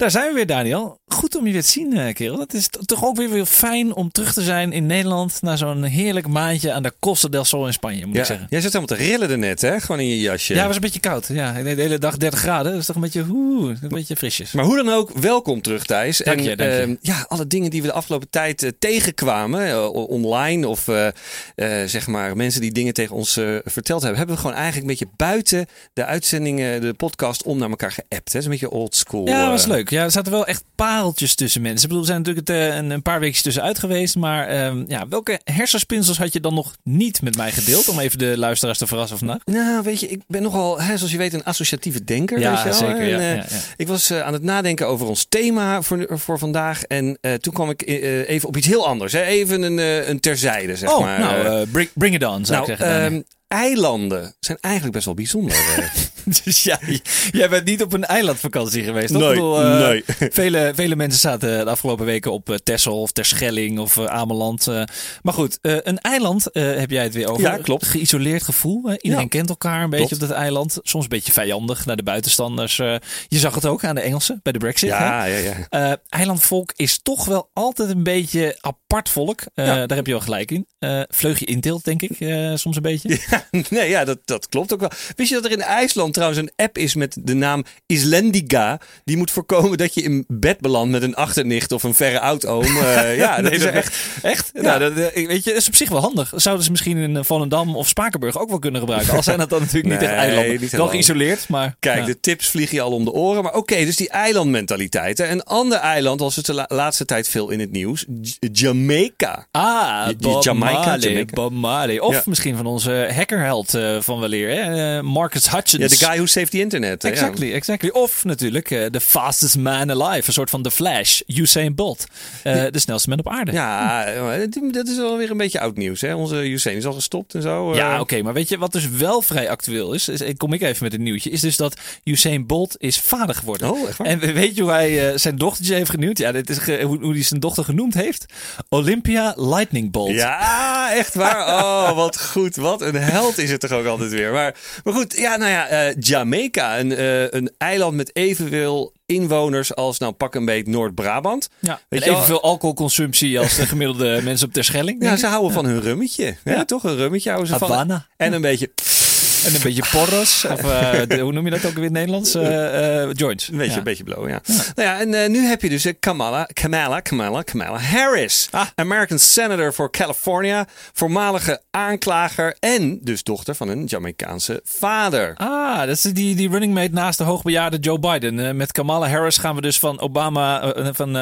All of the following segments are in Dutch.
Daar zijn we weer, Daniel. Goed om je weer te zien, eh, kerel. Het is toch ook weer weer fijn om terug te zijn in Nederland. Na zo'n heerlijk maandje aan de Costa del Sol in Spanje, moet ja. ik zeggen. Jij zit helemaal te rillen er net, hè? Gewoon in je jasje. Ja, het was een beetje koud. Ja, de hele dag 30 graden. Dat is toch een beetje, oeh, een beetje frisjes. Maar hoe dan ook, welkom terug Thijs. Dank en je, dank je. ehm, ja, alle dingen die we de afgelopen tijd eh, tegenkwamen, eh, online of zeg maar mensen die dingen tegen ons verteld hebben, hebben we gewoon eigenlijk een beetje buiten de uitzendingen, de podcast, om naar elkaar geappt. Hè? Dat is een beetje old school. Ja, dat was leuk. Ja, er zaten wel echt pareltjes tussen mensen. Ik bedoel, we zijn natuurlijk het, eh, een, een paar weken tussenuit geweest. Maar ehm, ja, welke hersenspinsels had je dan nog niet met mij gedeeld? Om even de luisteraars te verrassen vandaag. Nou, weet je, ik ben nogal, hè, zoals je weet, een associatieve denker. Ja, weet je wel? zeker, ja, eh, ja, ja. Ik was eh, aan het nadenken over ons thema voor, voor vandaag. En toen kwam ik even op iets heel anders. Hè? Even een, een terzijde, zeg oh, maar. nou, bring, bring it on, zou nou, ik zeggen. Daniel. Eilanden zijn eigenlijk best wel bijzonder. eh. Dus ja, jij bent niet op een eilandvakantie geweest, toch? Nee, bedoel, eh, nee. Vele, vele mensen zaten de afgelopen weken op eh, Texel of Terschelling of Ameland. maar goed, een eiland heb jij het weer over. Ja, klopt. Geïsoleerd gevoel. Iedereen Ja. kent elkaar een beetje Klopt. op dat eiland. Soms een beetje vijandig naar de buitenstanders. je zag het ook aan de Engelsen bij de Brexit. hè? ja, ja, ja. Eilandvolk is toch wel altijd een beetje apart volk. Ja. Daar heb je wel gelijk in. Vleugje inteelt, denk ik, soms een beetje. Nee, ja, dat, dat klopt ook wel. Wist je dat er in IJsland trouwens een app is met de naam Islandiga? Die moet voorkomen dat je in bed belandt met een achternicht of een verre oudoom. Eh ja, dat Nee, is dat- echt... Echt? Ja. Nou, dat, eh, weet je, dat is op zich wel handig. Zouden ze misschien in eh, Volendam of Spakenburg ook wel kunnen gebruiken. Al zijn dat dan natuurlijk niet echt eilanden. niet wel geïsoleerd, maar... Kijk, ja. de tips vliegen je al om de oren. Maar oké, dus die eilandmentaliteit. hè. Een ander eiland was het de la- laatste tijd veel in het nieuws. J- Jamaica. Ah, Je- Bob Jamaica, Marley. Jamaica. Bob Marley. Of Ja. misschien van onze hackerheld eh, van weleer, hè? eh, Marcus Hutchins. Ja, de guy who saved the internet. hè, ja. Exactly, exactly. Of natuurlijk eh, de fastest man alive. Een soort van The Flash. Usain Bolt. Eh, De snelste man op aarde. Ja, maar dat- is wel weer een beetje oud nieuws. Hè? Onze Usain is al gestopt en zo. Ja, eh. oké, maar weet je wat dus wel vrij actueel is? is? Kom ik even met een nieuwtje. Is dus dat Usain Bolt is vader geworden. Oh, echt waar? En weet je hoe hij eh, zijn dochtertje heeft genoemd? Ja, dit is hoe, hoe hij zijn dochter genoemd heeft. Olympia Lightning Bolt. Ja, echt waar. Oh, wat goed. Wat een held is het toch ook altijd weer. Maar, maar goed, ja, nou ja, eh, Jamaica. Een, eh, een eiland met evenveel inwoners als, nou pak een beetje Noord-Brabant. Ja, Weet je evenveel alcoholconsumptie als de gemiddelde mensen op Terschelling. Ja, ze houden van hun rummetje. Ja, Ja. toch? Een rummetje houden ze van. Havana. En een beetje, En een beetje porros. Of eh, de- hoe noem je dat ook weer in het Nederlands? Eh, joints. een beetje, Ja. een beetje blow, ja. Nou ja, en nu heb je dus Kamala, Kamala, Kamala, Kamala Harris. Ah. American Senator voor California. Voormalige aanklager en dus dochter van een Jamaicaanse vader. Ah, dat is die, die running mate naast de hoogbejaarde Joe Biden. Met Kamala Harris gaan we dus van Obama, van,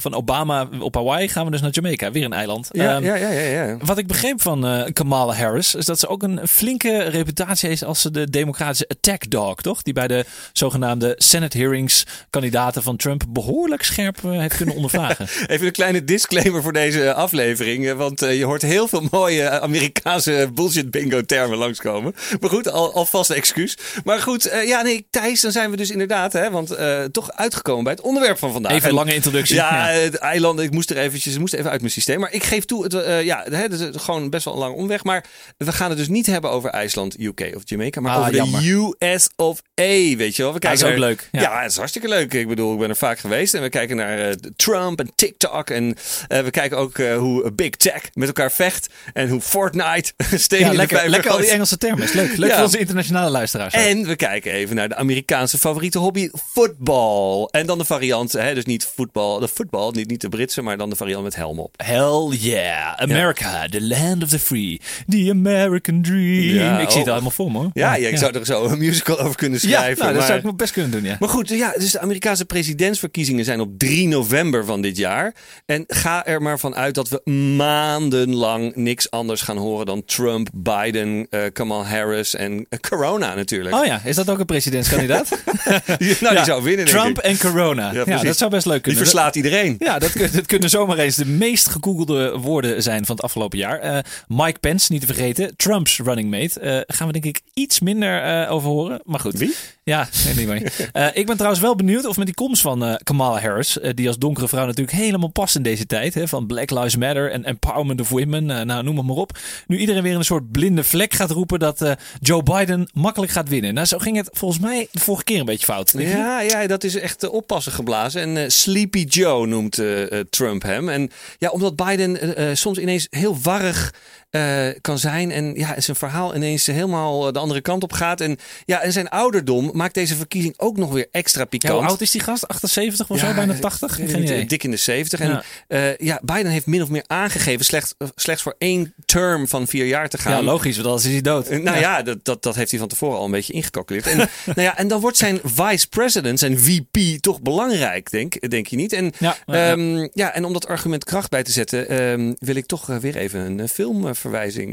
van Obama op Hawaii gaan we dus naar Jamaica. Weer een eiland. Ja, Ehm, ja, ja, ja, ja. Wat ik begreep van Kamala Harris is dat ze ook een flinke reputatie heeft als ze de democratische attack dog, toch? Die bij de zogenaamde Senate hearings kandidaten van Trump behoorlijk scherp eh, heeft kunnen ondervragen. Even een kleine disclaimer voor deze aflevering. eh, Want eh, je hoort heel veel mooie eh, Amerikaanse bullshit bingo termen langskomen. Maar goed, al, alvast een excuus. Maar goed, eh, ja nee, Thijs, dan zijn we dus inderdaad, hè, want eh, toch uitgekomen bij het onderwerp van vandaag. Even een En- lange introductie. Ja, het eiland, ik moest er eventjes, moest even uit mijn systeem. Maar ik geef toe, het, eh, ja, hè, het is gewoon best wel een lange omweg. Maar we gaan het dus niet hebben over IJsland, UK of Jamaica. Maar Ah, over jammer. de US of A, weet je wel. We Dat is naar- ook leuk, ja. Ja. het is hartstikke leuk. Ik bedoel, ik ben er vaak geweest. En we kijken naar eh, Trump en TikTok. En eh, we kijken ook eh, hoe Big Tech met elkaar vecht. En hoe Fortnite Ja, de lekker, lekker al die. Engelse termen. Is leuk. Leuk Ja. voor onze internationale luisteraars. ook. En we kijken even naar de Amerikaanse favoriete hobby, voetbal. En dan de variant, hè, dus niet voetbal, de voetbal, niet, niet de Britse, maar dan de variant met helm op. Hell yeah. America, the land of the free. The American dream. Ik zie het oh. Hoor. Ja, ja, ik zou er zo een musical over kunnen Ja, schrijven. nou, dat maar... zou ik me best kunnen doen, ja. Maar goed, ja, dus de Amerikaanse presidentsverkiezingen zijn op 3 november van dit jaar. En ga er maar van uit dat we maandenlang niks anders gaan horen dan Trump, Biden, eh Kamala Harris en eh, corona natuurlijk. Oh ja, is dat ook een presidentskandidaat? nou, die Ja, zou winnen, denk Trump ik. en corona. Ja, dat zou best leuk Die kunnen. verslaat iedereen. Ja, dat, kun- dat kunnen zomaar eens de meest gegoogelde woorden zijn van het afgelopen jaar. Eh, Mike Pence, niet te vergeten, Trumps running mate. Gaan we denk ik iets minder eh, over horen. Maar goed. Wie? Ja, weet niet meer. Eh, ik ben trouwens wel benieuwd of met die komst van eh, Kamala Harris, die als donkere vrouw natuurlijk helemaal past in deze tijd, hè, van Black Lives Matter en Empowerment of Women, nou noem het maar op. Nu iedereen weer een soort blinde vlek gaat roepen dat Joe Biden makkelijk gaat winnen. Nou, zo ging het volgens mij de vorige keer een beetje fout. Ja, ja, dat is echt oppassen geblazen. En Sleepy Joe noemt Trump hem. En ja, omdat Biden soms ineens heel warrig eh, kan zijn. En ja, en zijn verhaal ineens helemaal eh, de andere kant op gaat. En ja, en zijn ouderdom maakt deze verkiezing ook nog weer extra Ja, pikant. hoe oud is die gast? 78 of zo? Ja, Bijna ik 80? weet Geen idee. eh, Dik in de 70. En Ja. ja. ja, Biden heeft min of meer aangegeven slechts, eh, slechts voor één term van vier jaar te gaan. Ja, logisch, want anders is hij dood. Eh, Nou ja, dat, dat, dat heeft hij van tevoren al een beetje ingecalculeerd. En, nou ja, en dan wordt zijn vice president, zijn VP, toch belangrijk, denk, denk je niet? En, Ja, ja, ja, ja. ja, en om dat argument kracht bij te zetten, ehm, wil ik toch eh, weer even een eh, filmverwijzing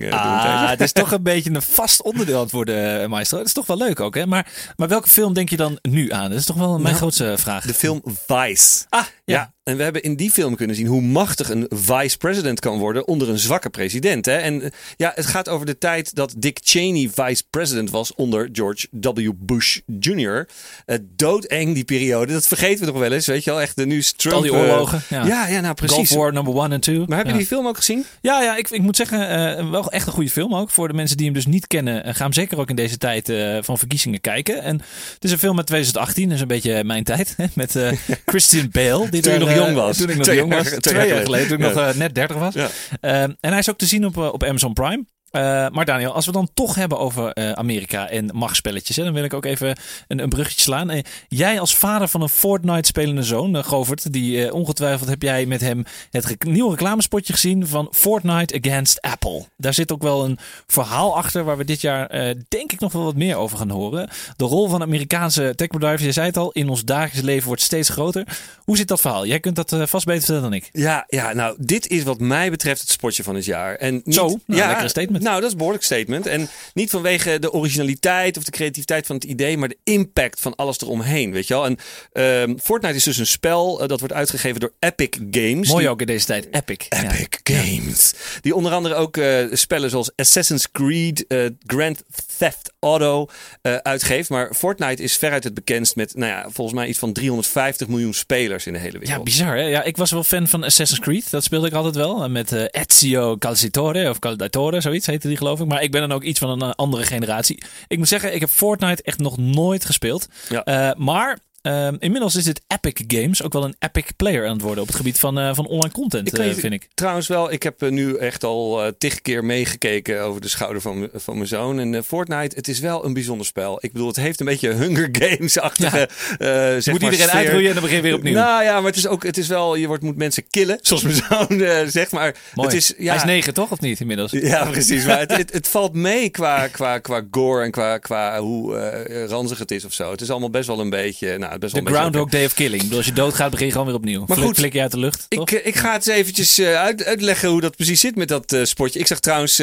eh, doen. Ah, het is toch een beetje een vast onderdeel aan het worden, eh, Maestro. Het is toch wel leuk ook, hè? Maar, maar welke film denk je dan nu aan? Dat is toch wel mijn Nou, grootste vraag. De film Vice. Ah, ja. Ja. En we hebben in die film kunnen zien hoe machtig een vice-president kan worden onder een zwakke president. Hè? En eh, ja, het gaat over de tijd dat Dick Cheney vice-president was onder George W. Bush Jr. Uh, doodeng die periode, dat vergeten we nog wel eens, weet je wel. Echt, de nu is Trump... Al die eh, oorlogen. Ja. ja, ja, nou precies. Gulf War number one en two. Maar heb je ja. die film ook gezien? Ja, ja ik, ik moet zeggen, eh, wel echt een goede film ook. Voor de mensen die hem dus niet kennen, ga hem zeker ook in deze tijd van verkiezingen kijken. En het is een film uit 2018, dus een beetje mijn tijd. Hè, met Christian Bale. Die er, nog eh, jong was. Toen ik nog jong was. Twee, jaar geleden, toen ik nog eh, net 30 was. Eh, en hij is ook te zien op, op Amazon Prime. Eh, maar Daniel, als we dan toch hebben over eh, Amerika en machtspelletjes, hè, dan wil ik ook even een, een bruggetje slaan. Eh, jij als vader van een Fortnite-spelende zoon, uh, Govert, die ongetwijfeld heb jij met hem het nieuwe reclamespotje gezien van Fortnite Against Apple. Daar zit ook wel een verhaal achter waar we dit jaar denk ik nog wel wat meer over gaan horen. De rol van Amerikaanse techbedrijven, je zei het al, in ons dagelijks leven wordt steeds groter. Hoe zit dat verhaal? Jij kunt dat vast beter vertellen dan ik. Ja, ja, nou, dit is wat mij betreft het spotje van het jaar. En niet, Zo, nou, ja, lekkere statement. Nou, dat is een behoorlijk statement. En niet vanwege de originaliteit of de creativiteit van het idee, maar de impact van alles eromheen, weet je wel. En ehm, Fortnite is dus een spel eh, dat wordt uitgegeven door Epic Games. Mooi Die- ook in deze tijd. Epic. Ja. Epic Games. Die onder andere ook eh, spellen zoals Assassin's Creed, eh, Grand Theft Auto uitgeeft. Maar Fortnite is veruit het bekendst met, nou ja, volgens mij iets van 350 miljoen spelers in de hele Ja, wereld. bizar hè? Ja, ik was wel fan van Assassin's Creed. Dat speelde ik altijd wel. Met Ezio Calzitore of Caldatore, zoiets heette die geloof ik. Maar ik ben dan ook iets van een eh, andere generatie. Ik moet zeggen, ik heb Fortnite echt nog nooit gespeeld. Ja. Eh, maar eh, inmiddels is dit Epic Games ook wel een epic player aan het worden op het gebied van, eh, van online content, Ik eh, vind ik. Trouwens wel, ik heb eh, nu echt al tig keer meegekeken over de schouder van, van mijn zoon. En Fortnite, het is wel een bijzonder spel. Ik bedoel, het heeft een beetje Hunger Games-achtige Ja. Moet iedereen uitroeien en dan begin je weer opnieuw. Nou ja, maar het is ook, het is wel, je wordt, moet mensen killen, zoals mijn zoon zegt. Maar Mooi. het is, ja, Hij is negen toch, of niet inmiddels? Ja, precies. Maar het, het, het valt mee qua, qua, qua gore en qua, qua hoe ranzig het is of zo. Het is allemaal best wel een beetje... Nou, best wel De Groundhog Day of Killing. Ik bedoel, als je doodgaat, begin je gewoon weer opnieuw. Maar Flik- goed, flik je uit de lucht, toch? Ik, eh, ik ga het eventjes eh, uit, uitleggen hoe dat precies zit met dat eh, sportje. Ik zag trouwens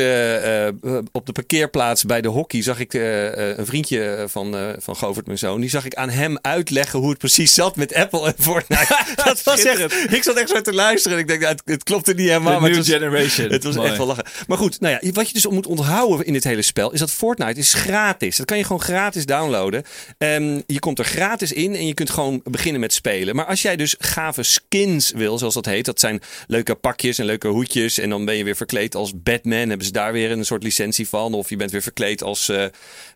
op de parkeerplaats bij de hockey... zag ik een vriendje van, van Govert, mijn zoon... die zag ik aan hem uitleggen hoe het precies zat met Apple en Fortnite. dat was echt... Ik zat echt zo te luisteren en ik denk, nou, het, het klopte niet helemaal. Maar new het was, generation. Het was Mooi. echt wel lachen. Maar goed, nou ja, wat je dus moet onthouden in dit hele spel... is dat Fortnite is gratis. Dat kan je gewoon gratis downloaden. Ehm, je komt er gratis in en je kunt gewoon beginnen met spelen. Maar als jij dus gave skins wil, zoals dat heet... dat zijn leuke pakjes en leuke hoedjes... en dan ben je weer verkleed als Batman... hebben ze daar weer een soort licentie van. Of je bent weer verkleed als eh,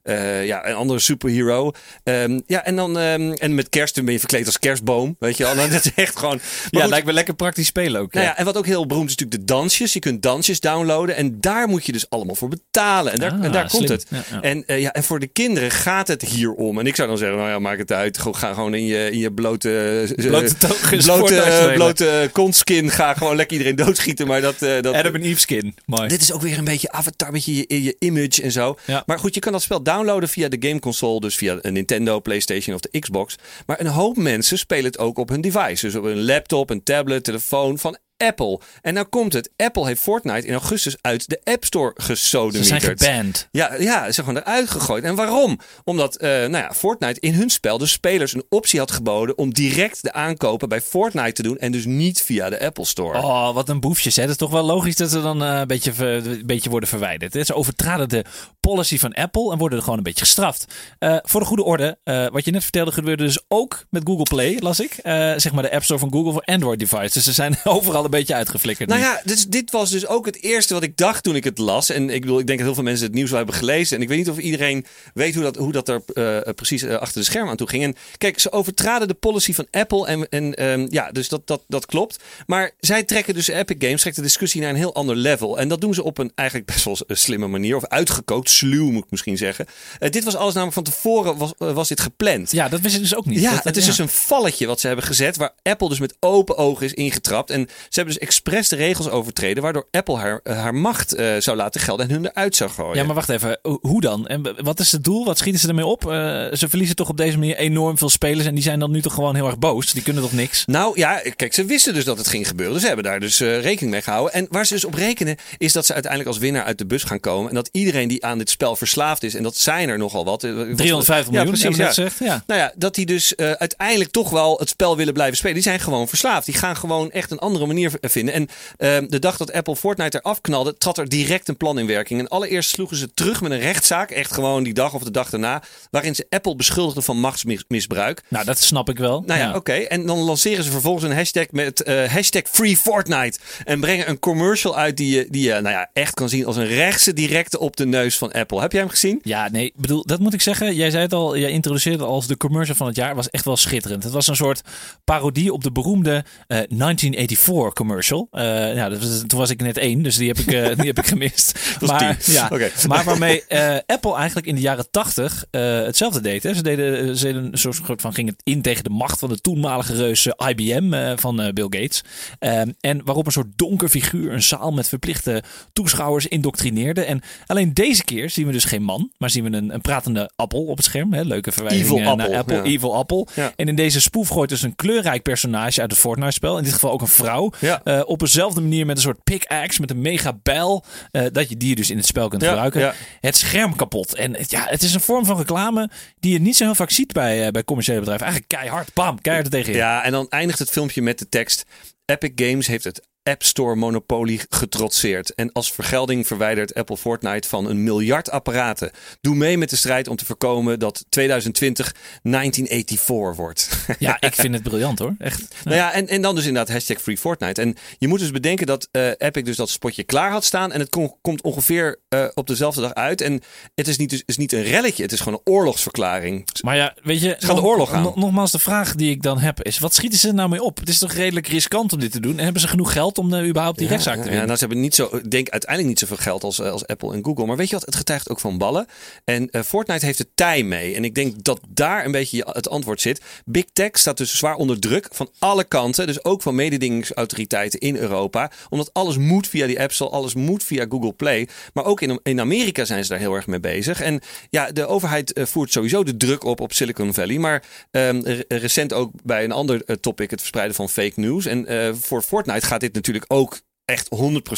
eh, ja, een andere superhero. Ehm, ja, en dan ehm, en met kerst ben je verkleed als kerstboom. Weet je? Dan, dat is echt gewoon... Maar ja, goed, lijkt me lekker praktisch spelen ook. nou ja. en wat ook heel beroemd is natuurlijk de dansjes. Je kunt dansjes downloaden en daar moet je dus allemaal voor betalen. En daar, Ah, en daar komt het. Ja. En, eh, ja, en voor de kinderen gaat het hier om. En ik zou dan zeggen, nou ja, maak het uit. Ga gewoon in je, in je blote... eh, Blote togen blote, blote kontskin. Ga gewoon lekker iedereen doodschieten. Maar dat... eh, dat Adam en Eve skin. Mooi. dit is ook weer een beetje avatar, beetje je, je image en zo. Ja. Maar goed, je kan dat spel downloaden via de gameconsole, dus via een Nintendo, PlayStation of de Xbox. Maar een hoop mensen spelen het ook op hun device. Dus op een laptop, een tablet, telefoon, van Apple. En nou komt het. Apple heeft Fortnite in augustus uit de App Store Ze gesodemieterd. zijn geband. Ja, ja, ze zijn gewoon eruit gegooid. En waarom? Omdat eh, nou ja, Fortnite in hun spel de spelers een optie had geboden om direct de aankopen bij Fortnite te doen en dus niet via de Apple Store. Oh, wat een boefjes. Hè. Het is toch wel logisch dat ze dan eh, een, beetje, ver- een beetje worden verwijderd. hè. Ze overtraden de policy van Apple en worden er gewoon een beetje gestraft. Eh, voor de goede orde, wat je net vertelde gebeurde dus ook met Google Play, las ik. Zeg maar de App Store van Google voor Android devices. Dus ze zijn overal een beetje uitgeflikkerd. Nou ja, dus dit was dus ook het eerste wat ik dacht toen ik het las. En ik bedoel, ik denk dat heel veel mensen het nieuws wel hebben gelezen. En ik weet niet of iedereen weet hoe dat, hoe dat er eh, precies eh, achter de schermen aan toe ging. En kijk, ze overtraden de policy van Apple. En, en ehm, ja, dus dat, dat, dat klopt. Maar zij trekken dus Epic Games, trekt de discussie naar een heel ander level. En dat doen ze op een eigenlijk best wel slimme manier. Of uitgekookt, sluw moet ik misschien zeggen. Eh, dit was alles namelijk van tevoren was, eh, was dit gepland. Ja, dat wist ik dus ook niet. Ja, Dat- het is ja. dus een valletje wat ze hebben gezet. Waar Apple dus met open ogen is ingetrapt. En ze hebben dus expres de regels overtreden. Waardoor Apple haar, eh, haar macht eh, zou laten gelden en hun eruit zou gooien. Ja, maar wacht even. Ho- Hoe dan? En wat is het doel? Wat schieten ze ermee op? Eh, ze verliezen toch op deze manier enorm veel spelers. En die zijn dan nu toch gewoon heel erg boos. Die kunnen toch niks? Nou ja, kijk, ze wisten dus dat het ging gebeuren. Dus ze hebben daar dus rekening mee gehouden. En waar ze dus op rekenen, is dat ze uiteindelijk als winnaar uit de bus gaan komen. En dat iedereen die aan dit spel verslaafd is, en dat zijn er nogal wat. eh, 350 miljoen, ja, precies, ja. gezegd. Ja. Nou ja, dat die dus uiteindelijk toch wel het spel willen blijven spelen. Die zijn gewoon verslaafd. Die gaan gewoon echt een andere manier vinden. En eh, de dag dat Apple Fortnite eraf knalde, trad er direct een plan in werking. En allereerst sloegen ze terug met een rechtszaak, echt gewoon die dag of de dag daarna, waarin ze Apple beschuldigden van machtsmisbruik. Nou, dat snap ik wel. Nou ja, oké. En dan lanceren ze vervolgens een hashtag met eh, hashtag Free Fortnite. En brengen een commercial uit die je, die je nou ja, echt kan zien als een rechtse directe op de neus van Apple. Heb jij hem gezien? Ja, nee, bedoel, dat moet ik zeggen. Jij zei het al, jij introduceerde het als de commercial van het jaar. was echt wel schitterend. Het was een soort parodie op de beroemde eh, 1984 commercial. Eh, ja, dat was, toen was ik net één, dus die heb ik, eh, die heb ik gemist. maar, ja, maar waarmee eh, Apple eigenlijk in de jaren 80 eh, hetzelfde deed. Hè. Ze deden, ze deden een soort van ging het in tegen de macht van de toenmalige reus IBM van Bill Gates. Ehm, en waarop een soort donker figuur een zaal met verplichte toeschouwers indoctrineerde. En alleen deze keer zien we dus geen man, maar zien we een, een pratende appel op het scherm. Hè? Leuke verwijzing Evil naar Apple. ja. Evil Apple. Ja. En in deze spoef gooit dus een kleurrijk personage uit het Fortnite-spel. In dit geval ook een vrouw. Ja. Eh, op dezelfde manier met een soort pickaxe, met een mega bijl. eh, dat je die dus in het spel kunt Ja, gebruiken. ja. Het scherm kapot. En het- ja, het is een vorm van reclame die je niet zo heel vaak ziet bij, eh, bij commerciële bedrijven. Eigenlijk keihard, bam, keihard er tegenin. Ja, en dan eindigt het filmpje met de tekst: Epic Games heeft het App Store monopolie getrotseerd. En als vergelding verwijdert Apple Fortnite van een miljard apparaten. Doe mee met de strijd om te voorkomen dat 2020 1984 wordt. Ja, ik vind het briljant hoor. Echt. Nou ja, en, en dan dus inderdaad hashtag Free Fortnite. En je moet dus bedenken dat eh, Epic dus dat spotje klaar had staan. En het kom- komt ongeveer eh, op dezelfde dag uit. En het is niet, dus, is niet een relletje, het is gewoon een oorlogsverklaring. Maar ja, weet je, gaan de oorlog aan. nog- nogmaals, de vraag die ik dan heb is: wat schieten ze nou mee op? Het is toch redelijk riskant om dit te doen? En hebben ze genoeg geld om eh, überhaupt die rechtszaak te Ja, winnen? nou, ze hebben niet zo, ik denk uiteindelijk niet zoveel geld als, eh, als Apple en Google. Maar weet je wat? Het getuigt ook van ballen. En eh, Fortnite heeft de tij mee. En ik denk dat daar een beetje het antwoord zit. Big Tech staat dus zwaar onder druk van alle kanten. Dus ook van mededingingsautoriteiten in Europa. Omdat alles moet via die App Store, alles moet via Google Play. Maar ook in, in Amerika zijn ze daar heel erg mee bezig. En ja, de overheid voert sowieso de druk op op Silicon Valley. Maar ehm, re- recent ook bij een ander topic, het verspreiden van fake news. En voor Fortnite gaat dit natuurlijk ook echt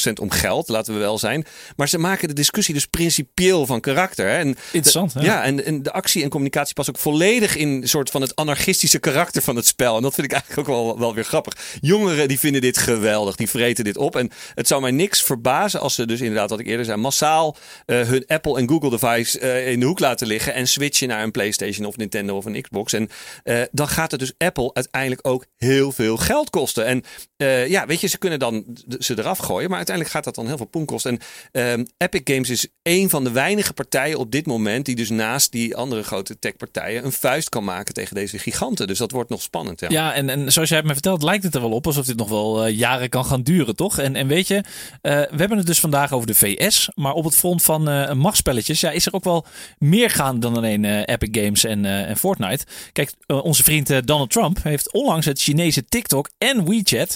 100% om geld, laten we wel zijn. Maar ze maken de discussie dus principieel van karakter. Hè? En Interessant, de- ja. ja, en, en de actie en communicatie past ook volledig in een soort van het anarchistische karakter van het spel. En dat vind ik eigenlijk ook wel, wel weer grappig. Jongeren die vinden dit geweldig, die vreten dit op. En het zou mij niks verbazen als ze dus inderdaad, wat ik eerder zei, massaal eh, hun Apple en Google device eh, in de hoek laten liggen en switchen naar een PlayStation of Nintendo of een Xbox. En eh, dan gaat het dus Apple uiteindelijk ook heel veel geld kosten. En ja, weet je, ze kunnen dan ze eraf gooien, maar uiteindelijk gaat dat dan heel veel poen kosten. En ehm, Epic Games is een van de weinige partijen op dit moment die dus naast die andere grote techpartijen een vuist kan maken tegen deze giganten. Dus dat wordt nog spannend. Ja. Ja, en, en zoals jij het me vertelt, lijkt het er wel op alsof dit nog wel eh, jaren kan gaan duren, toch? En, en weet je, eh, we hebben het dus vandaag over de VS, maar op het front van eh machtspelletjes ja, is er ook wel meer gaan dan alleen Epic Games en, en Fortnite. Kijk, onze vriend Donald Trump heeft onlangs het Chinese TikTok en WeChat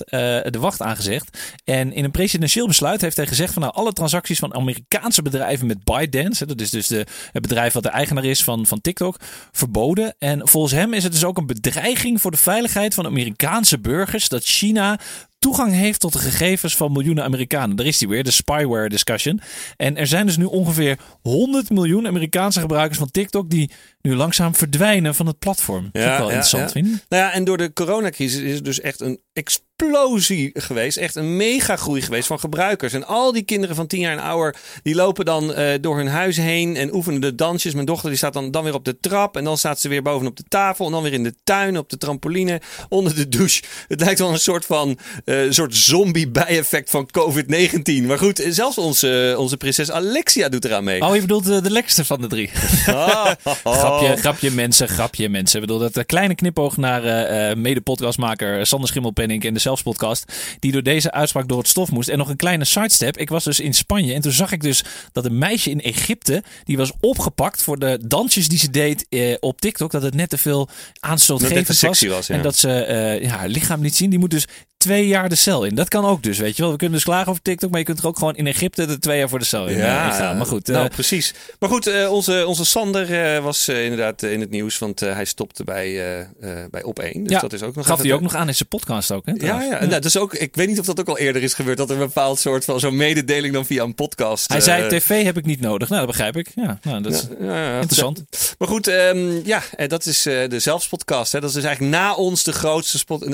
de wacht aangezegd. En in een presidentieel besluit heeft hij gezegd van nou, alle transacties van Amerikaanse bedrijven met ByteDance, dat is dus de, het bedrijf wat de eigenaar is van, van TikTok, verboden. En volgens hem is het dus ook een bedreiging voor de veiligheid van Amerikaanse burgers dat China toegang heeft tot de gegevens van miljoenen Amerikanen. Daar is die weer, de spyware discussion. En er zijn dus nu ongeveer 100 miljoen Amerikaanse gebruikers van TikTok die nu langzaam verdwijnen van het platform. Dat is ook wel interessant, vind je? Nou ja, en door de coronacrisis is het dus echt een explosie geweest. Echt een mega groei geweest van gebruikers. En al die kinderen van 10 jaar en ouder, die lopen dan eh, door hun huis heen en oefenen de dansjes. Mijn dochter die staat dan, dan weer op de trap en dan staat ze weer bovenop de tafel. En dan weer in de tuin, op de trampoline, onder de douche. Het lijkt wel een soort van uh, soort zombie-bijeffect van COVID-19. Maar goed, zelfs onze, onze prinses Alexia doet eraan mee. Oh, je bedoelt de, de lekkerste van de drie. Oh. Grapje, grapje mensen, grapje mensen. Ik bedoel, dat een kleine knipoog naar uh, mede-podcastmaker Sander Schimmelpenning in de Zelfspodcast. Die door deze uitspraak door het stof moest. En nog een kleine sidestep. Ik was dus in Spanje en toen zag ik dus dat een meisje in Egypte, die was opgepakt voor de dansjes die ze deed uh, op TikTok. Dat het net te veel aanstootgevend was. was ja. En dat ze uh, ja, haar lichaam niet zien. Die moet dus twee jaar de cel in. Dat kan ook dus, weet je wel. We kunnen dus klagen over TikTok, maar je kunt er ook gewoon in Egypte de twee jaar voor de cel in, ja, uh, gaan. Maar goed. Nou, precies. Maar goed, uh, onze, onze Sander was inderdaad in het nieuws, want hij stopte bij, bij Op 1. Dus ja, dat is ook nog gaf hij ook nog aan in zijn podcast ook, hè? Ja, ja. ja. Nou, dat is ook, ik weet niet of dat ook al eerder is gebeurd, dat er een bepaald soort van zo'n mededeling dan via een podcast. Hij zei, tv heb ik niet nodig. Nou, dat begrijp ik. Ja, nou, dat is interessant. Maar goed, um, ja, dat is de Zelfspodcast. Hè. Dat is dus eigenlijk na ons de grootste spot,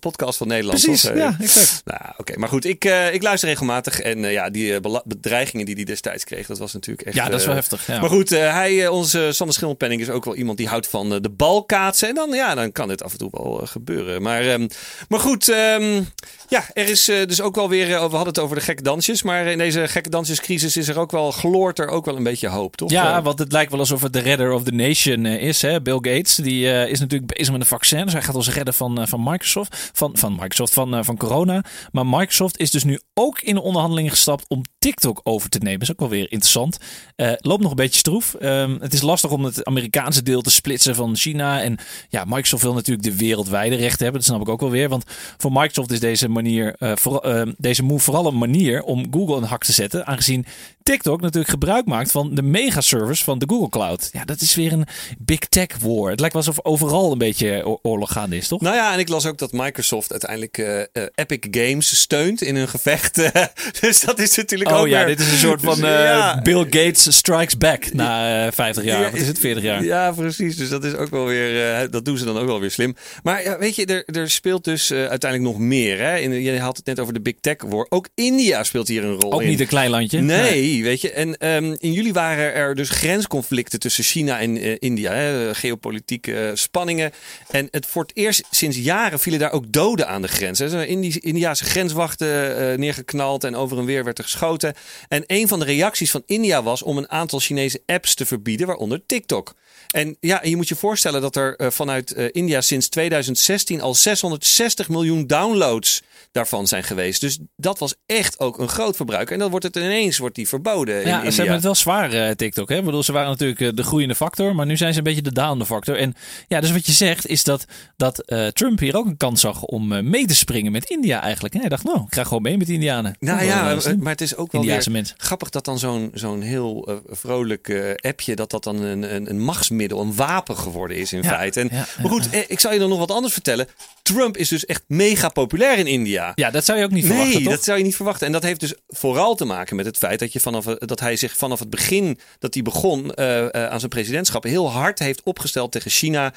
podcast van Nederland. Precies, toch? ja. Nou, oké. Maar goed, ik, uh, ik luister regelmatig. En uh, ja, die uh, bedreigingen die hij destijds kreeg, dat was natuurlijk echt... Ja, dat is wel heftig. Ja. Maar goed, hij, onze Sander Schimmelpenning is ook wel iemand die houdt van de balkaatsen. En dan, ja, dan kan dit af en toe wel gebeuren. Maar, um, maar goed, um, ja, er is dus ook wel weer... we hadden het over de gekke dansjes. Maar in deze gekke dansjescrisis is er ook wel, gloort er ook wel een beetje hoop, toch? Ja, want het lijkt wel alsof het de redder of the nation is. Hè? Bill Gates, die is natuurlijk bezig met een vaccin. Dus hij gaat ons redden van, van Microsoft. Van, van Microsoft, van, van corona. Maar Microsoft is dus nu ook in de onderhandelingen gestapt om TikTok over te nemen. Dat is ook wel weer interessant. Uh, loopt nog een beetje stroef. Um, het is lastig om het Amerikaanse deel te splitsen van China. En ja, Microsoft wil natuurlijk de wereldwijde rechten hebben. Dat snap ik ook wel weer. Want voor Microsoft is deze manier, uh, deze move vooral een manier om Google een hak te zetten. Aangezien TikTok natuurlijk gebruik maakt van de megaservice van de Google Cloud. Ja, dat is weer een big tech war. Het lijkt wel alsof overal een beetje oorlog gaande is, toch? Nou ja, en ik las ook dat Microsoft uiteindelijk uh, Epic Games steunt in hun gevecht. dus dat is natuurlijk oh, ook ja, weer... dit is een soort van ja. Bill Gates strikes back na 50 jaar. Wat is het, 40 jaar? Ja, precies. Dus dat is ook wel weer... dat doen ze dan ook wel weer slim. Maar ja, weet je, er, er speelt dus uiteindelijk nog meer. Hè? In, je had het net over de big tech war. Ook India speelt hier een rol ook in. niet een klein landje. Nee, nee. Weet je. En um, in juli waren er dus grensconflicten tussen China en uh, India. Hè? Geopolitieke uh, spanningen. En het voor het eerst sinds jaren vielen daar ook doden aan de grens. Er zijn Indi Indiaanse grenswachten uh, neergeknald en over en weer werd er geschoten. En een van de reacties van India was om een aantal Chinese apps te verbieden, waaronder TikTok. En ja, je moet je voorstellen dat er vanuit India sinds 2016 al 660 miljoen downloads daarvan zijn geweest. Dus dat was echt ook een groot verbruik. En dan wordt het ineens wordt die. In ja, India. ze hebben het wel zwaar, uh, TikTok. Hè? Ik bedoel, ze waren natuurlijk de groeiende factor, maar nu zijn ze een beetje de dalende factor. En ja, dus wat je zegt is dat, dat uh, Trump hier ook een kans zag om mee te springen met India eigenlijk. En hij dacht, nou, ik ga gewoon mee met de Indianen. Nou ja, maar, maar het is ook wel Indiaanse weer grappig dat dan zo'n zo'n heel vrolijk appje, dat dat dan een, een, een machtsmiddel, een wapen geworden is in Ja, feite. En, ja, maar goed, eh, ik zal je dan nog wat anders vertellen. Trump is dus echt mega populair in India. Ja, dat zou je ook niet verwachten, Nee, dat zou je niet verwachten. En dat heeft dus vooral te maken met het feit dat, je dat hij zich vanaf het begin dat hij begon uh, uh, aan zijn presidentschap heel hard heeft opgesteld tegen China.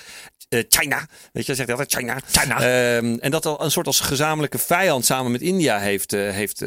Uh, China, weet je, hij zegt altijd China. China. Um, en dat al een soort als gezamenlijke vijand samen met India heeft, heeft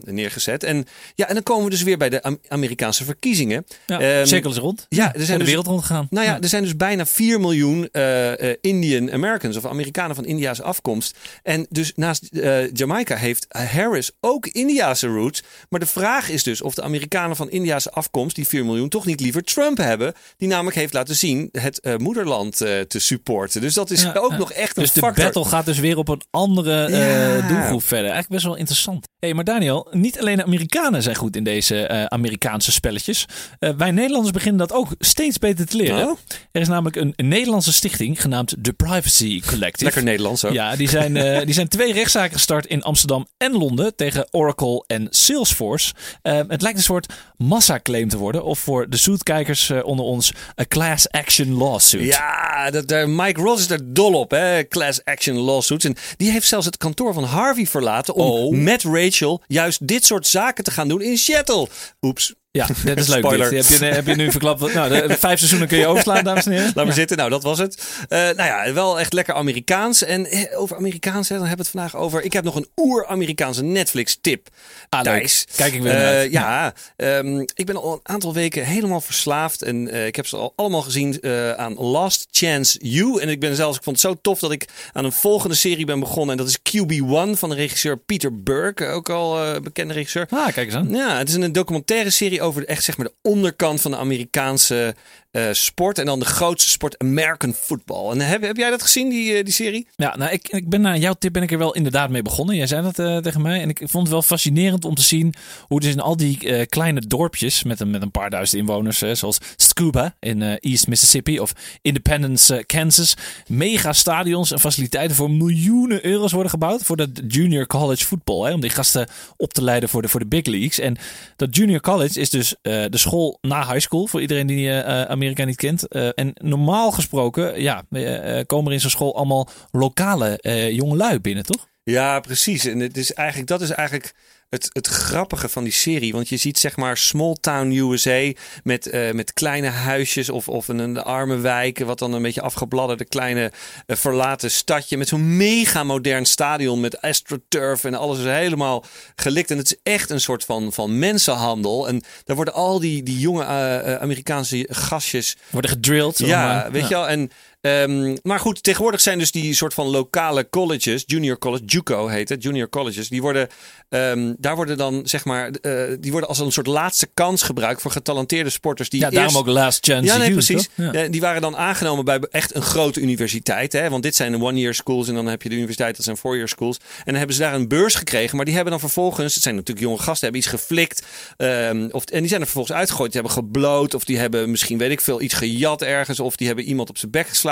neergezet. En ja, en dan komen we dus weer bij de Amerikaanse verkiezingen. Ja, Ehm, cirkel is rond. ja, er zijn de dus- wereld rondgegaan. nou ja, Ja. er zijn dus bijna 4 miljoen uh, Indian Americans of Amerikanen van Indiaanse afkomst. En dus naast Jamaica heeft Harris ook Indiaanse roots. Maar de vraag is dus of de Amerikanen van Indiaanse afkomst, die 4 miljoen, toch niet liever Trump hebben. Die namelijk heeft laten zien het moederland uh, te supporten. Dus dat is Ja, ook ja. nog echt een Dus de factor. battle gaat dus weer op een andere eh, doelgroep verder. Eigenlijk best wel interessant. hey, maar Daniel, niet alleen de Amerikanen zijn goed in deze eh, Amerikaanse spelletjes. Eh, wij Nederlanders beginnen dat ook steeds beter te leren. Oh. Er is namelijk een, een Nederlandse stichting genaamd The Privacy Collective. Lekker Nederlands ook. Ja, die zijn, die zijn twee rechtszaken gestart in Amsterdam en Londen tegen Oracle en Salesforce. Het lijkt een soort massaclaim te worden. Of voor de zoetkijkers onder ons, een class action lawsuit. Ja, dat, Mike Ross is er dol op, hè? Class action lawsuits. En die heeft zelfs het kantoor van Harvey verlaten om Oh. met Rachel juist dit soort zaken te gaan doen in Seattle. Oeps. Ja, dat is leuk. Spoiler. Heb, je, heb je nu verklapt? Nou, de, de vijf seizoenen kun je overslaan, dames en heren. Laat maar Ja. zitten. Nou, dat was het. Uh, nou ja, wel echt lekker Amerikaans. En eh, over Amerikaans, hè, dan hebben we het vandaag over. Ik heb nog een oer-Amerikaanse Netflix-tip. Ah, leuk. Kijk ik weer naar Uh, uit. ja, um, ik ben al een aantal weken helemaal verslaafd. En uh, ik heb ze al allemaal gezien aan Last Chance You. En ik ben zelfs, ik vond het zo tof dat ik aan een volgende serie ben begonnen. En dat is QB1 van de regisseur Peter Burke. Ook al bekende regisseur. Ah, kijk eens aan. Ja, het is een documentaire serie over echt zeg maar de onderkant van de Amerikaanse uh, sport. En dan de grootste sport, American football. En heb, heb jij dat gezien, die, uh, die serie? Ja, nou, ik, ik ben na jouw tip ben ik er wel inderdaad mee begonnen. Jij zei dat tegen mij. En ik vond het wel fascinerend om te zien hoe dus in al die kleine dorpjes met een, met een paar duizend inwoners, zoals Scuba in East Mississippi of Independence, Kansas, mega stadions en faciliteiten voor miljoenen euro's worden gebouwd voor dat junior college voetbal. Om die gasten op te leiden voor de, voor de big leagues. En dat junior college is dus de school na high school, voor iedereen die Amerika niet kent. Uh, en normaal gesproken, ja, uh, komen er in zo'n school allemaal lokale jongelui binnen, toch? Ja, precies. En het is eigenlijk, dat is eigenlijk het, het grappige van die serie. Want je ziet zeg maar small town USA met, uh, met kleine huisjes of, of een, een arme wijk. Wat dan een beetje afgebladderde kleine uh, verlaten stadje. Met zo'n mega modern stadion met astroturf en alles is helemaal gelikt. En het is echt een soort van, van mensenhandel. En daar worden al die, die jonge uh, Amerikaanse gastjes... Worden gedrilled. Ja, weet ja. je wel. En Um, maar goed, tegenwoordig zijn dus die soort van lokale colleges, junior college, JUCO heet het, junior colleges, die worden, um, daar worden dan zeg maar, uh, die worden als een soort laatste kans gebruikt voor getalenteerde sporters. Die ja, eerst... daarom ook last chance Ja, nee, precies. Ja. Die waren dan aangenomen bij echt een grote universiteit, hè? want dit zijn de one-year schools en dan heb je de universiteit, dat zijn four-year schools. En dan hebben ze daar een beurs gekregen, maar die hebben dan vervolgens, het zijn natuurlijk jonge gasten, hebben iets geflikt, um, of, en die zijn er vervolgens uitgegooid. Die hebben gebloot, of die hebben misschien, weet ik veel, iets gejat ergens, of die hebben iemand op zijn bek geslagen.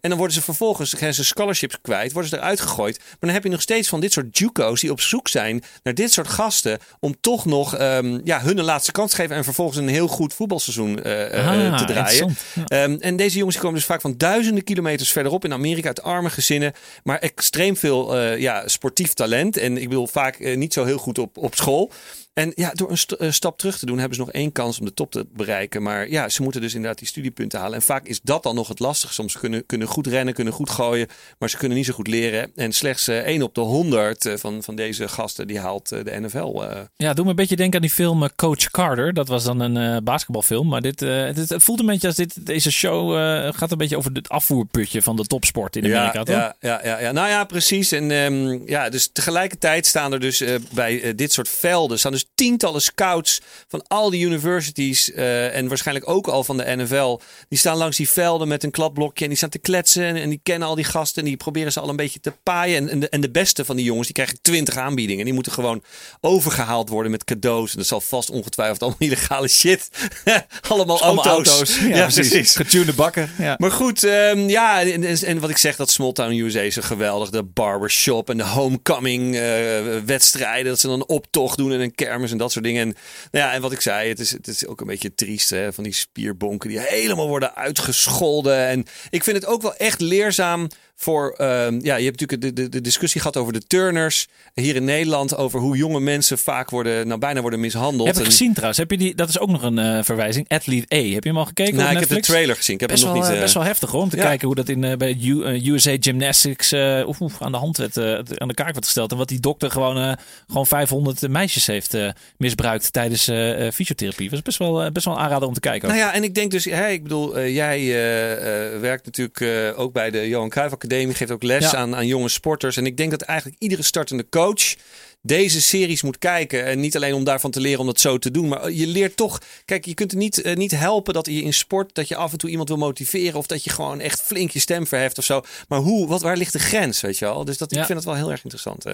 En dan worden ze vervolgens gaan ze scholarships kwijt, worden ze eruit gegooid. Maar dan heb je nog steeds van dit soort JUCO's die op zoek zijn naar dit soort gasten om toch nog um, ja, hun een laatste kans te geven en vervolgens een heel goed voetbalseizoen uh, ah, te draaien. Ja. Um, en deze jongens komen dus vaak van duizenden kilometers verderop in Amerika uit arme gezinnen, maar extreem veel uh, ja, sportief talent. En ik bedoel vaak niet zo heel goed op, op school. En ja, door een st uh, stap terug te doen, hebben ze nog één kans om de top te bereiken. Maar ja, ze moeten dus inderdaad die studiepunten halen. En vaak is dat dan nog het lastige. Soms kunnen, kunnen goed rennen, kunnen goed gooien, maar ze kunnen niet zo goed leren. En slechts uh, één op de honderd uh, van, van deze gasten, die haalt de NFL. Ja, doe me een beetje denken aan die film Coach Carter. Dat was dan een uh, basketbalfilm. Maar dit, uh, het, het, voelt een beetje als dit, deze show uh, gaat een beetje over het afvoerputje van de topsport in Amerika, ja, toch? Ja, ja, ja, ja, nou ja, precies. En um, ja, dus tegelijkertijd staan er dus bij dit soort velden staan dus tientallen scouts van al die universities uh, en waarschijnlijk ook al van de NFL. Die staan langs die velden met een kladblokje en die staan te kletsen en, en die kennen al die gasten en die proberen ze al een beetje te paaien. En, en, de, en de beste van die jongens, die krijgen twintig aanbiedingen. En die moeten gewoon overgehaald worden met cadeaus. En dat zal vast ongetwijfeld allemaal illegale shit. allemaal, Allemaal auto's. auto's. Ja, ja precies. precies. Getunede bakken. Ja. Maar goed, um, ja, en, en, wat ik zeg, dat Small Town USA is geweldig. De barbershop en de homecoming uh, wedstrijden. Dat ze dan een optocht doen en een en dat soort dingen. En, nou ja, en wat ik zei, het is, het is ook een beetje triest hè, van die spierbonken die helemaal worden uitgescholden. En ik vind het ook wel echt leerzaam voor, um, ja, je hebt natuurlijk de, de, de, discussie gehad over de turners hier in Nederland, over hoe jonge mensen vaak worden, nou bijna worden mishandeld. Heb ik gezien trouwens. Heb je die, dat is ook nog een uh, verwijzing. Athlete A. Heb je hem al gekeken nou, ik Netflix? heb de trailer gezien. Ik heb best, hem wel, nog niet, uh, best wel heftig hoor, om te ja. kijken hoe dat in, bij USA Gymnastics oef, oef, aan de hand werd, aan de kaak werd gesteld. En wat die dokter gewoon, gewoon 500 meisjes heeft misbruikt tijdens fysiotherapie. Dat is best wel, best wel een aanrader om te kijken. Ook. Nou ja, en ik denk dus, hey, ik bedoel, jij werkt natuurlijk ook bij de Johan Cruijff Academie, geeft ook les ja. aan, aan jonge sporters. En ik denk dat eigenlijk iedere startende coach deze series moet kijken. En niet alleen om daarvan te leren om dat zo te doen. Maar je leert toch. Kijk, je kunt het niet, eh, niet helpen dat je in sport. dat je af en toe iemand wil motiveren. of dat je gewoon echt flink je stem verheft of zo. Maar hoe, wat, waar ligt de grens, weet je wel? Dus dat, Ja. ik vind het wel heel erg interessant. Hè?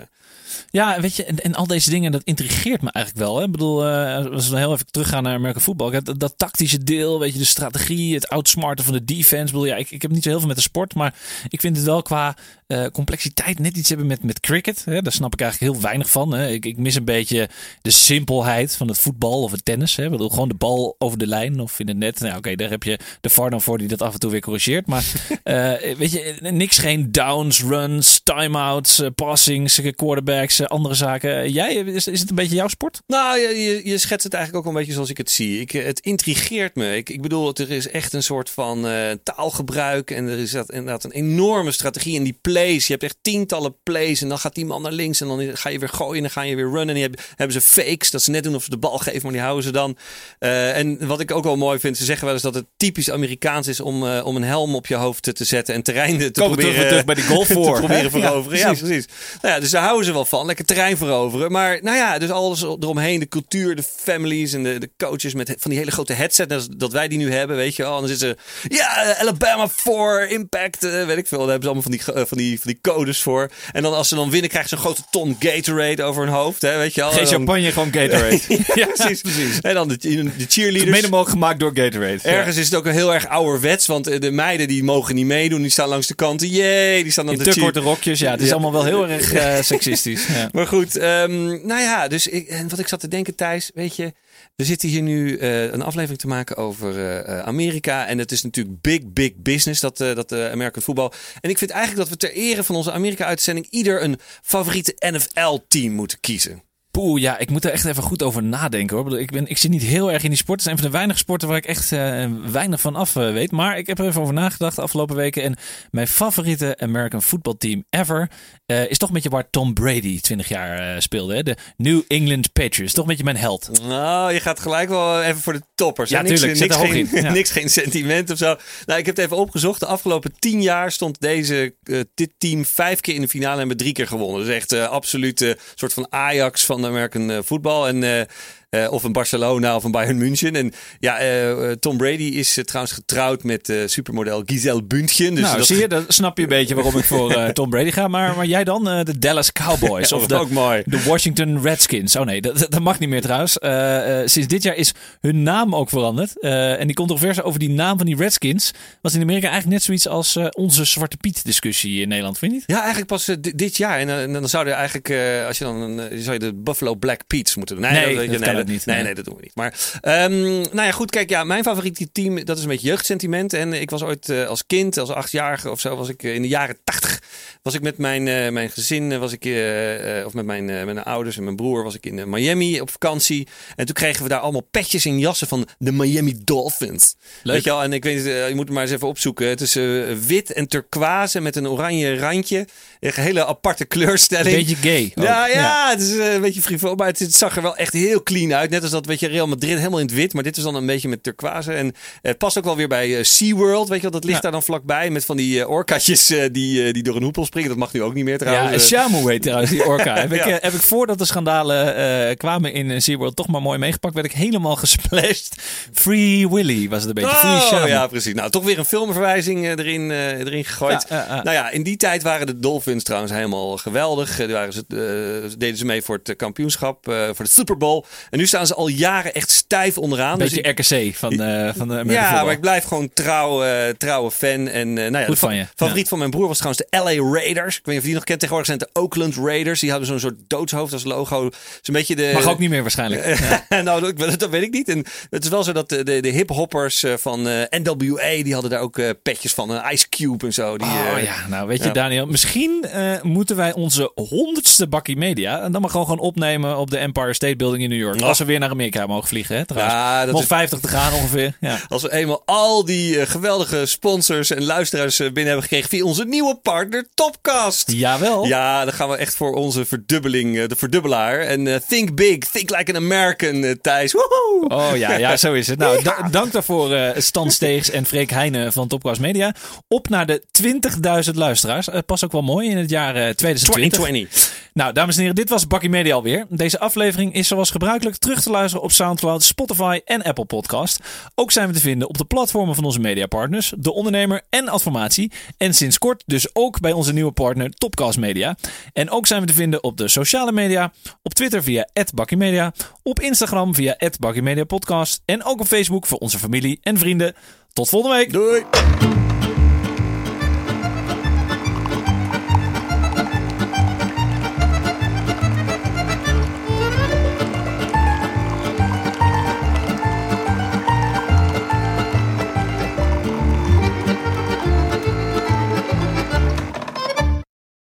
Ja, weet je, en, en al deze dingen, dat intrigeert me eigenlijk wel. Hè? Ik bedoel, eh, als we heel even teruggaan naar American voetbal. Dat, dat tactische deel, weet je, de strategie, het outsmarten van de defense. Ik bedoel, ja, ik, ik heb niet zo heel veel met de sport, maar ik vind het wel qua eh, complexiteit net iets hebben met, met cricket. Hè? Daar snap ik eigenlijk heel weinig van. Hè? Ik, ik mis een beetje de simpelheid van het voetbal of het tennis. Hè? Ik bedoel, gewoon de bal over de lijn of in het net. Nou, oké, daar heb je de VAR dan voor die dat af en toe weer corrigeert. Maar eh, weet je, niks geen downs, runs, timeouts, eh, passings, eh, quarterbacks, andere zaken. Jij, is, is het een beetje jouw sport? Nou, je, je, schetst het eigenlijk ook een beetje zoals ik het zie. Ik, het intrigeert me. Ik, ik bedoel, er is echt een soort van taalgebruik. En er is dat, inderdaad een enorme strategie in die plays. Je hebt echt tientallen plays. En dan gaat die man naar links. En dan ga je weer gooien. En dan ga je weer runnen. En die hebben, hebben ze fakes. Dat ze net doen of ze de bal geven. Maar die houden ze dan. Eh, en wat ik ook wel mooi vind. Ze zeggen wel eens dat het typisch Amerikaans is om, eh, om een helm op je hoofd te, te zetten. En terrein te Komen proberen, terug, terug bij die golf te voor. proberen hè? veroveren. Ja, precies. precies. Nou ja, dus daar houden ze wel van. Lekker terrein veroveren. Maar nou ja, dus alles eromheen. De cultuur, de families en de, de coaches met van die hele grote headset. Dat wij die nu hebben, weet je wel. En dan zitten ze, ja, eh, Alabama 4, Impact, weet ik veel. Daar hebben ze allemaal van die, van, die, van die codes voor. En dan als ze dan winnen, krijgen ze een grote ton Gatorade over hun hoofd. Hè, weet je wel. Geen champagne, gewoon Gatorade. ja, precies, precies. En dan de, de cheerleaders. Mede mogelijk gemaakt door Gatorade. Ergens is het ook heel erg ouderwets, want eh, de meiden die mogen niet meedoen. Die staan langs de kanten. Jee, die staan dan In de te korte rokjes, ja. Het is Ja. allemaal wel heel erg eh, seksistisch. Ja. Maar goed, ehm, nou ja, dus ik, en wat ik zat te denken, Thijs, weet je, we zitten hier nu eh, een aflevering te maken over eh, eh, Amerika. En het is natuurlijk big, big business, dat, eh dat American voetbal. En ik vind eigenlijk dat we ter ere van onze Amerika-uitzending ieder een favoriete NFL-team moeten kiezen. Poeh, ja, ik moet er echt even goed over nadenken hoor. Ik, ben, ik zit niet heel erg in die sport. Het is een van de weinige sporten waar ik echt eh, weinig van af eh, weet. Maar ik heb er even over nagedacht de afgelopen weken. En mijn favoriete American voetbalteam ever eh, is toch een beetje waar Tom Brady 20 jaar speelde. Hè? De New England Patriots. Toch een beetje mijn held. Nou, je gaat gelijk wel even voor de toppers. Ja, niks, tuurlijk, niks, geen, in. Ja. niks geen sentiment of zo. Nou, ik heb het even opgezocht. De afgelopen tien jaar stond deze, dit team vijf keer in de finale en hebben drie keer gewonnen. Dat is echt absoluut een soort van Ajax van de American eh, voetbal. En eh, of een Barcelona of een Bayern München. En ja, eh, eh, Tom Brady is trouwens getrouwd met supermodel Giselle Bündchen. Dus nou, dat zie je, dan snap je een beetje waarom ik voor Tom Brady ga. Maar, maar jij dan? de Dallas Cowboys. Ja, of de, ook mooi. De Washington Redskins. Oh nee, dat, dat mag niet meer trouwens. Sinds dit jaar is hun naam ook veranderd. En die controverse over die naam van die Redskins was in Amerika eigenlijk net zoiets als onze Zwarte Piet discussie in Nederland, vind je niet? Ja, eigenlijk pas di- dit jaar. En, en dan zou je eigenlijk, als je dan, een, zou je de Buffalo Black Peats moeten doen. Nee, dat kan niet. Nee, Nee. nee, dat doen we niet. Maar, ehm, nou ja, goed, kijk, ja, mijn favoriete team, dat is een beetje jeugdsentiment. En ik was ooit eh, als kind, als achtjarige of zo, was ik eh, in de jaren tachtig, was ik met mijn, eh, mijn gezin, was ik, of met mijn, met mijn ouders en mijn broer, was ik in Miami op vakantie. En toen kregen we daar allemaal petjes en jassen van de Miami Dolphins. Leuk. Weet je wel, en ik weet je moet het maar eens even opzoeken. Het is wit en turquoise met een oranje randje. Een hele aparte kleurstelling. Beetje gay. ook. Ja, ja, het is een beetje frivol, maar het, het zag er wel echt heel clean uit. Net als dat, weet je, Real Madrid helemaal in het wit, maar dit is dan een beetje met turquoise. En het past ook wel weer bij eh, SeaWorld, weet je wel, dat ligt Ja. daar dan vlakbij met van die eh, orkaatjes eh, die, eh, die door een hoepel springen. Dat mag nu ook niet meer Ja, trouwens. Eh, Shamu heet trouwens die orka. Heb, ik, Ja. eh, heb ik voordat de schandalen eh, kwamen in eh, SeaWorld toch maar mooi meegepakt. Werd ik helemaal gesplashed. Free Willy was het een beetje. Free Oh, ja, precies. Nou, toch weer een filmverwijzing eh, erin, eh, erin gegooid. Ja, ja, ja. Nou ja, in die tijd waren de Dolphins trouwens helemaal geweldig. Eh, waren ze, eh, deden ze mee voor het eh, kampioenschap, eh, voor de Super Bowl. En nu staan ze al jaren echt stijf onderaan. Dus Beetje RKC van, eh van de ja, maar ik blijf gewoon trouw, eh, trouwe fan. En, eh, nou ja, Goed van je. favoriet van mijn broer was trouwens de LA Raiders. Ik weet niet of je die nog kent. Tegenwoordig zijn het de Oakland Raiders. Die hadden zo'n soort doodshoofd als logo. Is een beetje de... Mag ook niet meer waarschijnlijk. nou, dat, dat weet ik niet. En het is wel zo dat de, de, de hip-hoppers van NWA, die hadden daar ook petjes van. eh, Ice Cube en zo. Die, Oh ja, nou weet je. Daniel, misschien moeten wij onze honderdste bakkie media en dan maar gewoon gewoon opnemen op de Empire State Building in New York. Oh. Als we weer naar Amerika mogen vliegen, hè? Trouwens. Ja, dat Nog is- 50 te gaan ongeveer. Ja. Als we eenmaal al die eh, geweldige sponsors en luisteraars eh, binnen hebben gekregen via onze nieuwe partner Topcast. Jawel. Ja, dan gaan we echt voor onze verdubbeling, eh, de verdubbelaar. En think big, think like an American, Thijs. Woehoe! Oh ja, ja, zo is het. Nou, da- dank daarvoor Stan Steegs en Freek Heijnen van Topcast Media. Op naar de 20.000 luisteraars. Pas ook wel mooi in het jaar eh, 2020. 2020. Nou, dames en heren, dit was Bakkie Media alweer. Deze aflevering is zoals gebruikelijk terug te luisteren op Soundcloud, Spotify en Apple Podcast. Ook zijn we te vinden op de platformen van onze mediapartners, De Ondernemer en Adformatie. En sinds kort dus ook bij onze nieuwe partner Topcast Media. En ook zijn we te vinden op de sociale media, op Twitter via @bakkiemedia, op Instagram via @bakkiemediapodcast en ook op Facebook voor onze familie en vrienden. Tot volgende week. Doei.